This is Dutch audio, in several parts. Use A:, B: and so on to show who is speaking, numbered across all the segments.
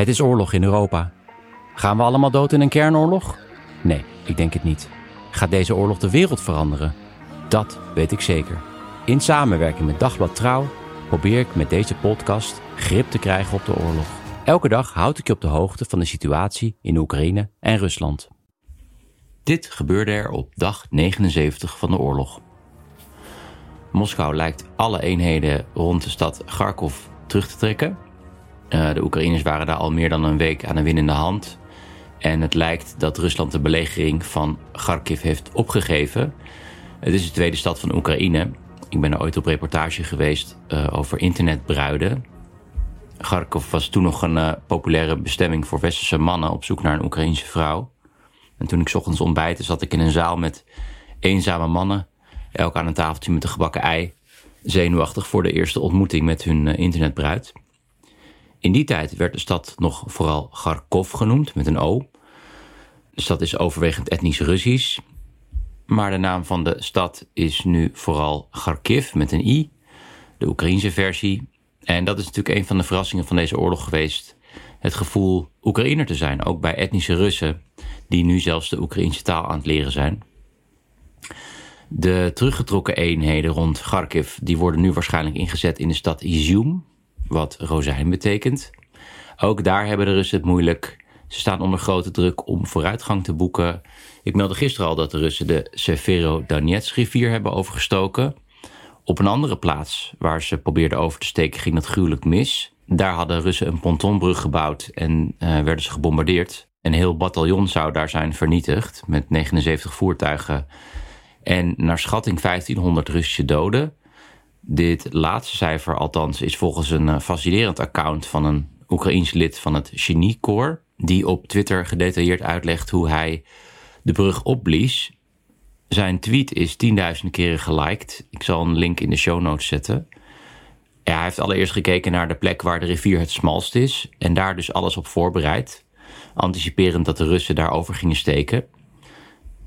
A: Het is oorlog in Europa. Gaan we allemaal dood in een kernoorlog? Nee, ik denk het niet. Gaat deze oorlog de wereld veranderen? Dat weet ik zeker. In samenwerking met Dagblad Trouw probeer ik met deze podcast grip te krijgen op de oorlog. Elke dag houd ik je op de hoogte van de situatie in Oekraïne en Rusland. Dit gebeurde er op dag 79 van de oorlog. Moskou lijkt alle eenheden rond de stad Kharkov terug te trekken. Uh, de Oekraïners waren daar al meer dan een week aan de winnende hand. En het lijkt dat Rusland de belegering van Kharkiv heeft opgegeven. Het is de tweede stad van Oekraïne. Ik ben er ooit op reportage geweest uh, over internetbruiden. Kharkov was toen nog een uh, populaire bestemming voor westerse mannen op zoek naar een Oekraïnse vrouw. En toen ik ochtends ontbijtte, zat ik in een zaal met eenzame mannen, elk aan een tafeltje met een gebakken ei, zenuwachtig voor de eerste ontmoeting met hun internetbruid. In die tijd werd de stad nog vooral Kharkov genoemd, met een O. De stad is overwegend etnisch Russisch. Maar de naam van de stad is nu vooral Kharkiv, met een I. De Oekraïnse versie. En dat is natuurlijk een van de verrassingen van deze oorlog geweest. Het gevoel Oekraïner te zijn, ook bij etnische Russen... die nu zelfs de Oekraïnse taal aan het leren zijn. De teruggetrokken eenheden rond Kharkiv... die worden nu waarschijnlijk ingezet in de stad Izium wat rozijn betekent. Ook daar hebben de Russen het moeilijk. Ze staan onder grote druk om vooruitgang te boeken. Ik meldde gisteren al dat de Russen de Severo-Donetsk-rivier hebben overgestoken. Op een andere plaats waar ze probeerden over te steken ging dat gruwelijk mis. Daar hadden Russen een pontonbrug gebouwd en uh, werden ze gebombardeerd. Een heel bataljon zou daar zijn vernietigd met 79 voertuigen en naar schatting 1500 Russische doden. Dit laatste cijfer althans is volgens een uh, fascinerend account van een Oekraïens lid van het Geniekorps, die op Twitter gedetailleerd uitlegt hoe hij de brug opblies. Zijn tweet is 10.000 keren geliked. Ik zal een link in de show notes zetten. Hij heeft allereerst gekeken naar de plek waar de rivier het smalst is en daar dus alles op voorbereid, anticiperend dat de Russen daarover gingen steken.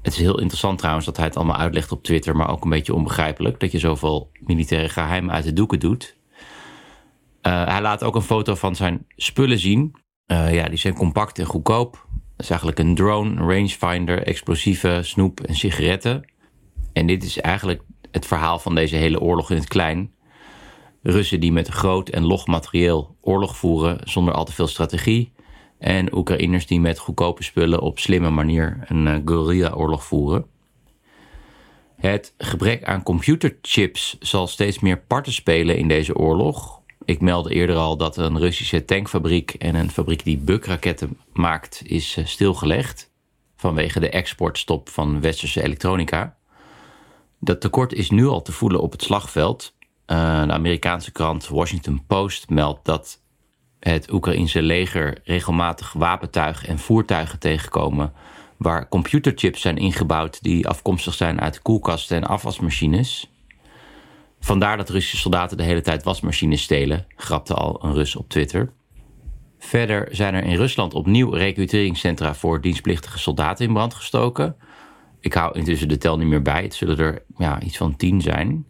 A: Het is heel interessant trouwens dat hij het allemaal uitlegt op Twitter, maar ook een beetje onbegrijpelijk dat je zoveel militaire geheimen uit de doeken doet. Uh, hij laat ook een foto van zijn spullen zien. Uh, ja, die zijn compact en goedkoop. Dat is eigenlijk een drone, een rangefinder, explosieven, snoep en sigaretten. En dit is eigenlijk het verhaal van deze hele oorlog in het klein. Russen die met groot en log materieel oorlog voeren zonder al te veel strategie. En Oekraïners die met goedkope spullen op slimme manier een uh, guerrilla-oorlog voeren. Het gebrek aan computerchips zal steeds meer parten spelen in deze oorlog. Ik meldde eerder al dat een Russische tankfabriek en een fabriek die bukraketten maakt is uh, stilgelegd vanwege de exportstop van westerse elektronica. Dat tekort is nu al te voelen op het slagveld. Uh, de Amerikaanse krant Washington Post meldt dat het Oekraïnse leger regelmatig wapentuig en voertuigen tegenkomen waar computerchips zijn ingebouwd die afkomstig zijn uit koelkasten en afwasmachines. Vandaar dat Russische soldaten de hele tijd wasmachines stelen, grapte al een Rus op Twitter. Verder zijn er in Rusland opnieuw recruteringscentra voor dienstplichtige soldaten in brand gestoken. Ik hou intussen de tel niet meer bij, het zullen er ja, iets van tien zijn.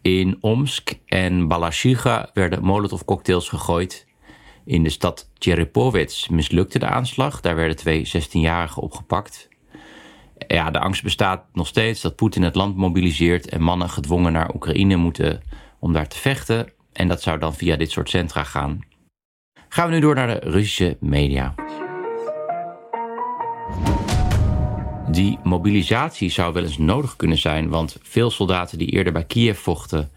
A: In Omsk en Balashiga werden molotovcocktails gegooid in de stad Tjerepovets mislukte de aanslag. Daar werden twee 16-jarigen opgepakt. Ja, de angst bestaat nog steeds dat Poetin het land mobiliseert en mannen gedwongen naar Oekraïne moeten om daar te vechten. En dat zou dan via dit soort centra gaan. Gaan we nu door naar de Russische media. Die mobilisatie zou wel eens nodig kunnen zijn, want veel soldaten die eerder bij Kiev vochten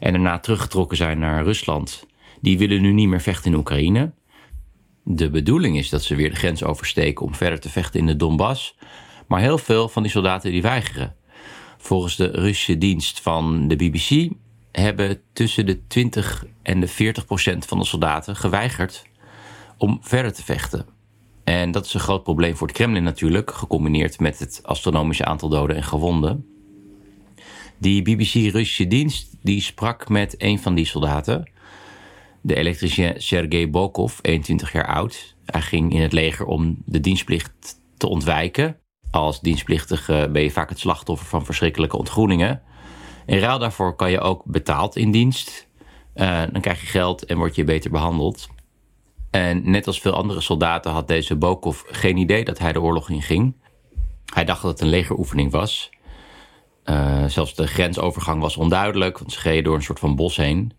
A: en daarna teruggetrokken zijn naar Rusland, die willen nu niet meer vechten in Oekraïne. De bedoeling is dat ze weer de grens oversteken om verder te vechten in de Donbass. Maar heel veel van die soldaten die weigeren. Volgens de Russische dienst van de BBC hebben tussen de 20 en de 40 procent van de soldaten geweigerd om verder te vechten. En dat is een groot probleem voor het Kremlin natuurlijk, gecombineerd met het astronomische aantal doden en gewonden. Die BBC-Russische dienst die sprak met een van die soldaten, de elektricien Sergei Bokov, 21 jaar oud. Hij ging in het leger om de dienstplicht te ontwijken. Als dienstplichtige ben je vaak het slachtoffer van verschrikkelijke ontgroeningen. In ruil daarvoor kan je ook betaald in dienst. Uh, dan krijg je geld en word je beter behandeld. En net als veel andere soldaten had deze Bokov geen idee dat hij de oorlog inging. Hij dacht dat het een legeroefening was. Uh, zelfs de grensovergang was onduidelijk, want ze gingen door een soort van bos heen.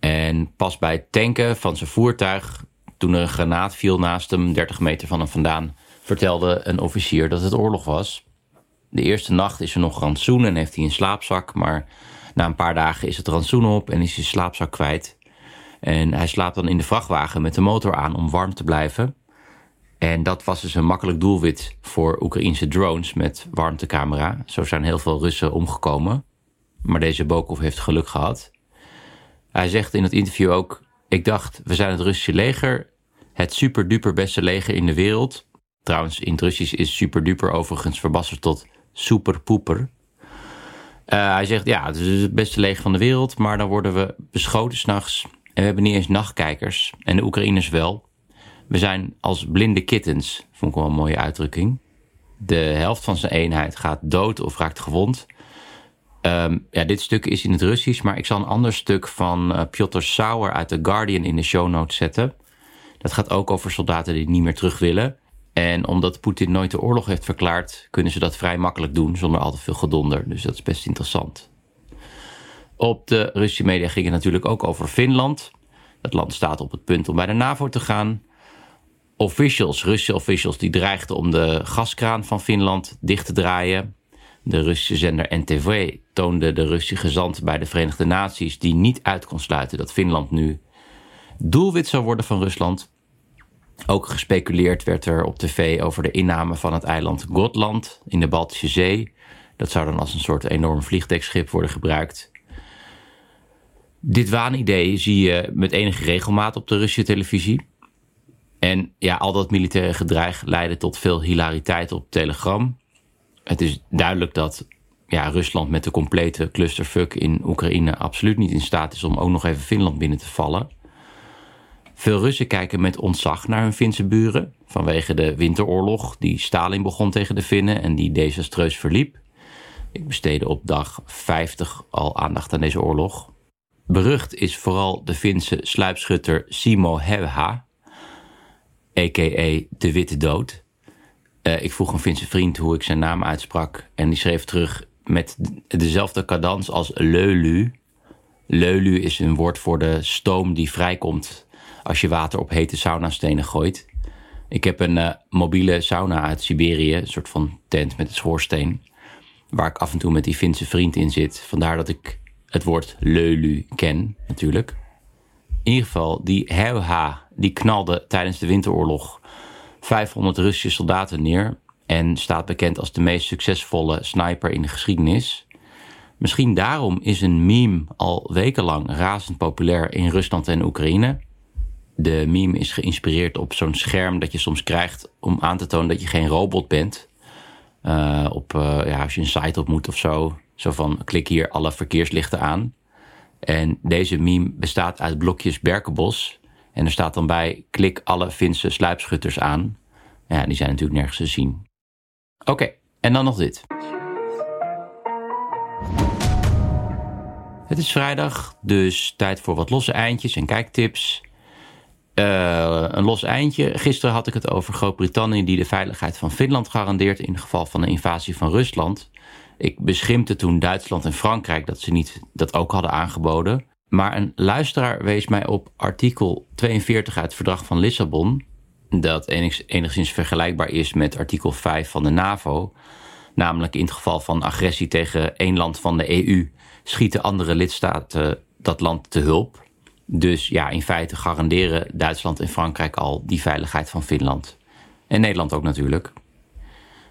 A: En pas bij het tanken van zijn voertuig, toen er een granaat viel naast hem, 30 meter van hem vandaan, vertelde een officier dat het oorlog was. De eerste nacht is er nog rantsoen en heeft hij een slaapzak, maar na een paar dagen is het rantsoen op en is hij slaapzak kwijt. En hij slaapt dan in de vrachtwagen met de motor aan om warm te blijven. En dat was dus een makkelijk doelwit voor Oekraïnse drones met warmtecamera. Zo zijn heel veel Russen omgekomen. Maar deze Bokov heeft geluk gehad. Hij zegt in het interview ook: Ik dacht, we zijn het Russische leger, het super-duper beste leger in de wereld. Trouwens, in het Russisch is super-duper overigens verbasterd tot super-poeper. Uh, hij zegt: Ja, het is het beste leger van de wereld, maar dan worden we beschoten s'nachts. En we hebben niet eens nachtkijkers. En de Oekraïners wel. We zijn als blinde kittens, vond ik wel een mooie uitdrukking. De helft van zijn eenheid gaat dood of raakt gewond. Um, ja, dit stuk is in het Russisch, maar ik zal een ander stuk van uh, Piotr Sauer uit The Guardian in de show notes zetten. Dat gaat ook over soldaten die niet meer terug willen. En omdat Poetin nooit de oorlog heeft verklaard, kunnen ze dat vrij makkelijk doen zonder al te veel gedonder. Dus dat is best interessant. Op de Russische media ging het natuurlijk ook over Finland. Het land staat op het punt om bij de NAVO te gaan. Officials, Russische officials, die dreigden om de gaskraan van Finland dicht te draaien. De Russische zender NTV toonde de Russische gezant bij de Verenigde Naties die niet uit kon sluiten dat Finland nu doelwit zou worden van Rusland. Ook gespeculeerd werd er op tv over de inname van het eiland Gotland in de Baltische Zee. Dat zou dan als een soort enorm vliegdekschip worden gebruikt. Dit waanidee zie je met enige regelmaat op de Russische televisie. En ja, al dat militaire gedreig leidde tot veel hilariteit op Telegram. Het is duidelijk dat ja, Rusland met de complete clusterfuck in Oekraïne absoluut niet in staat is om ook nog even Finland binnen te vallen. Veel Russen kijken met ontzag naar hun Finse buren vanwege de winteroorlog die Stalin begon tegen de Finnen en die desastreus verliep. Ik besteedde op dag 50 al aandacht aan deze oorlog. Berucht is vooral de Finse sluipschutter Simo Häyhä, a.k.a. de Witte Dood. Uh, ik vroeg een Finse vriend hoe ik zijn naam uitsprak en die schreef terug met dezelfde cadans als leulu. Leulu is een woord voor de stoom die vrijkomt als je water op hete saunastenen gooit. Ik heb een uh, mobiele sauna uit Siberië, een soort van tent met een schoorsteen, waar ik af en toe met die Finse vriend in zit. Vandaar dat ik het woord leulu ken, natuurlijk. In ieder geval, die Heuha, die knalde tijdens de winteroorlog 500 Russische soldaten neer en staat bekend als de meest succesvolle sniper in de geschiedenis. Misschien daarom is een meme al wekenlang razend populair in Rusland en Oekraïne. De meme is geïnspireerd op zo'n scherm dat je soms krijgt om aan te tonen dat je geen robot bent. Uh, op, uh, ja, als je een site op moet of zo. Zo van klik hier alle verkeerslichten aan. En deze meme bestaat uit blokjes berkenbos. En er staat dan bij klik alle Finse sluipschutters aan. Ja, die zijn natuurlijk nergens te zien. Oké, en dan nog dit. Het is vrijdag, dus tijd voor wat losse eindjes en kijktips. Uh, een los eindje. Gisteren had ik het over Groot-Brittannië die de veiligheid van Finland garandeert in geval van een invasie van Rusland. Ik beschimpte toen Duitsland en Frankrijk dat ze niet dat ook hadden aangeboden. Maar een luisteraar wees mij op artikel 42 uit het Verdrag van Lissabon, dat enigszins vergelijkbaar is met artikel 5 van de NAVO. Namelijk in het geval van agressie tegen één land van de EU schieten andere lidstaten dat land te hulp. Dus ja, in feite garanderen Duitsland en Frankrijk al die veiligheid van Finland. En Nederland ook natuurlijk.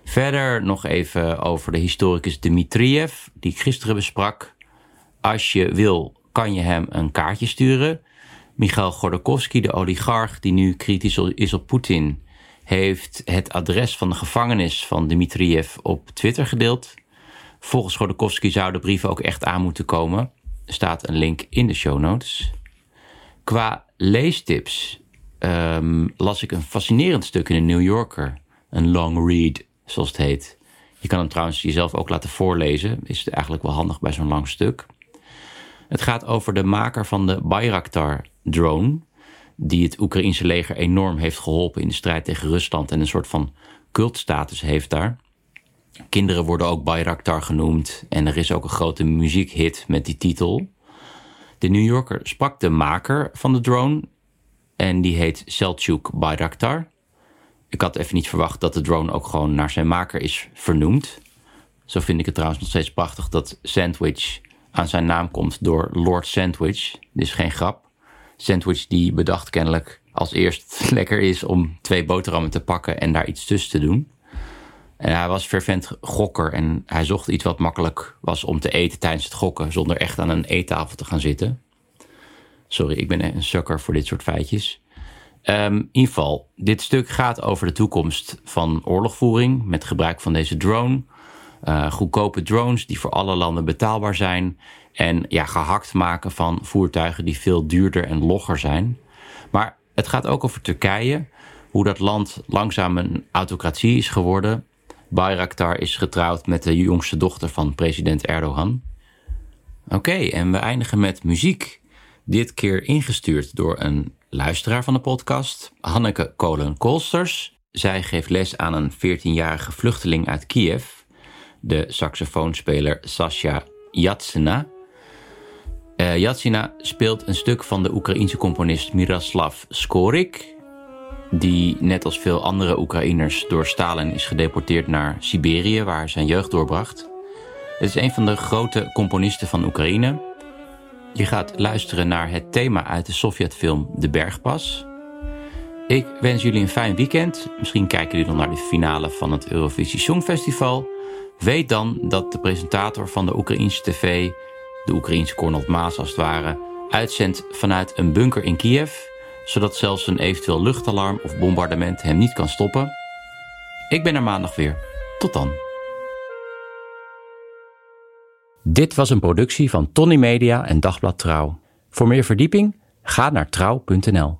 A: Verder nog even over de historicus Dmitriev, die ik gisteren besprak. Als je wil, kan je hem een kaartje sturen. Michail Gordokovsky, de oligarch die nu kritisch is op Poetin, heeft het adres van de gevangenis van Dmitriev op Twitter gedeeld. Volgens Gordokovsky zou de brief ook echt aan moeten komen. Er staat een link in de show notes. Qua leestips um, las ik een fascinerend stuk in de New Yorker. Een long read, zoals het heet. Je kan hem trouwens jezelf ook laten voorlezen. Is het eigenlijk wel handig bij zo'n lang stuk. Het gaat over de maker van de Bayraktar-drone. Die het Oekraïnse leger enorm heeft geholpen in de strijd tegen Rusland. En een soort van cultstatus heeft daar. Kinderen worden ook Bayraktar genoemd. En er is ook een grote muziekhit met die titel. De New Yorker sprak de maker van de drone. En die heet Selçuk Bayraktar. Ik had even niet verwacht dat de drone ook gewoon naar zijn maker is vernoemd. Zo vind ik het trouwens nog steeds prachtig dat Sandwich aan zijn naam komt door Lord Sandwich. Dit is geen grap. Sandwich die bedacht kennelijk als eerst lekker is om twee boterhammen te pakken en daar iets tussen te doen. En hij was fervent gokker en hij zocht iets wat makkelijk was om te eten tijdens het gokken, zonder echt aan een eettafel te gaan zitten. Sorry, ik ben een sukker voor dit soort feitjes. In ieder geval, dit stuk gaat over de toekomst van oorlogvoering met gebruik van deze drone. Uh, goedkope drones die voor alle landen betaalbaar zijn. En ja, gehakt maken van voertuigen die veel duurder en logger zijn. Maar het gaat ook over Turkije. Hoe dat land langzaam een autocratie is geworden. Bayraktar is getrouwd met de jongste dochter van president Erdogan. Oké, en we eindigen met muziek. Dit keer ingestuurd door een luisteraar van de podcast, Hanneke Kolen-Kolsters. Zij geeft les aan een 14-jarige vluchteling uit Kiev, de saxofoonspeler Sasha Yatsina. Uh, Yatsina speelt een stuk van de Oekraïense componist Miroslav Skorik, die net als veel andere Oekraïners door Stalin is gedeporteerd naar Siberië, waar hij zijn jeugd doorbracht. Het is een van de grote componisten van Oekraïne. Je gaat luisteren naar het thema uit de Sovjetfilm De Bergpas. Ik wens jullie een fijn weekend. Misschien kijken jullie dan naar de finale van het Eurovisie Songfestival. Weet dan dat de presentator van de Oekraïnse tv, de Oekraïense Cornel Maas als het ware, uitzendt vanuit een bunker in Kiev, zodat zelfs een eventueel luchtalarm of bombardement hem niet kan stoppen. Ik ben er maandag weer. Tot dan. Dit was een productie van Tony Media en Dagblad Trouw. Voor meer verdieping ga naar trouw.nl.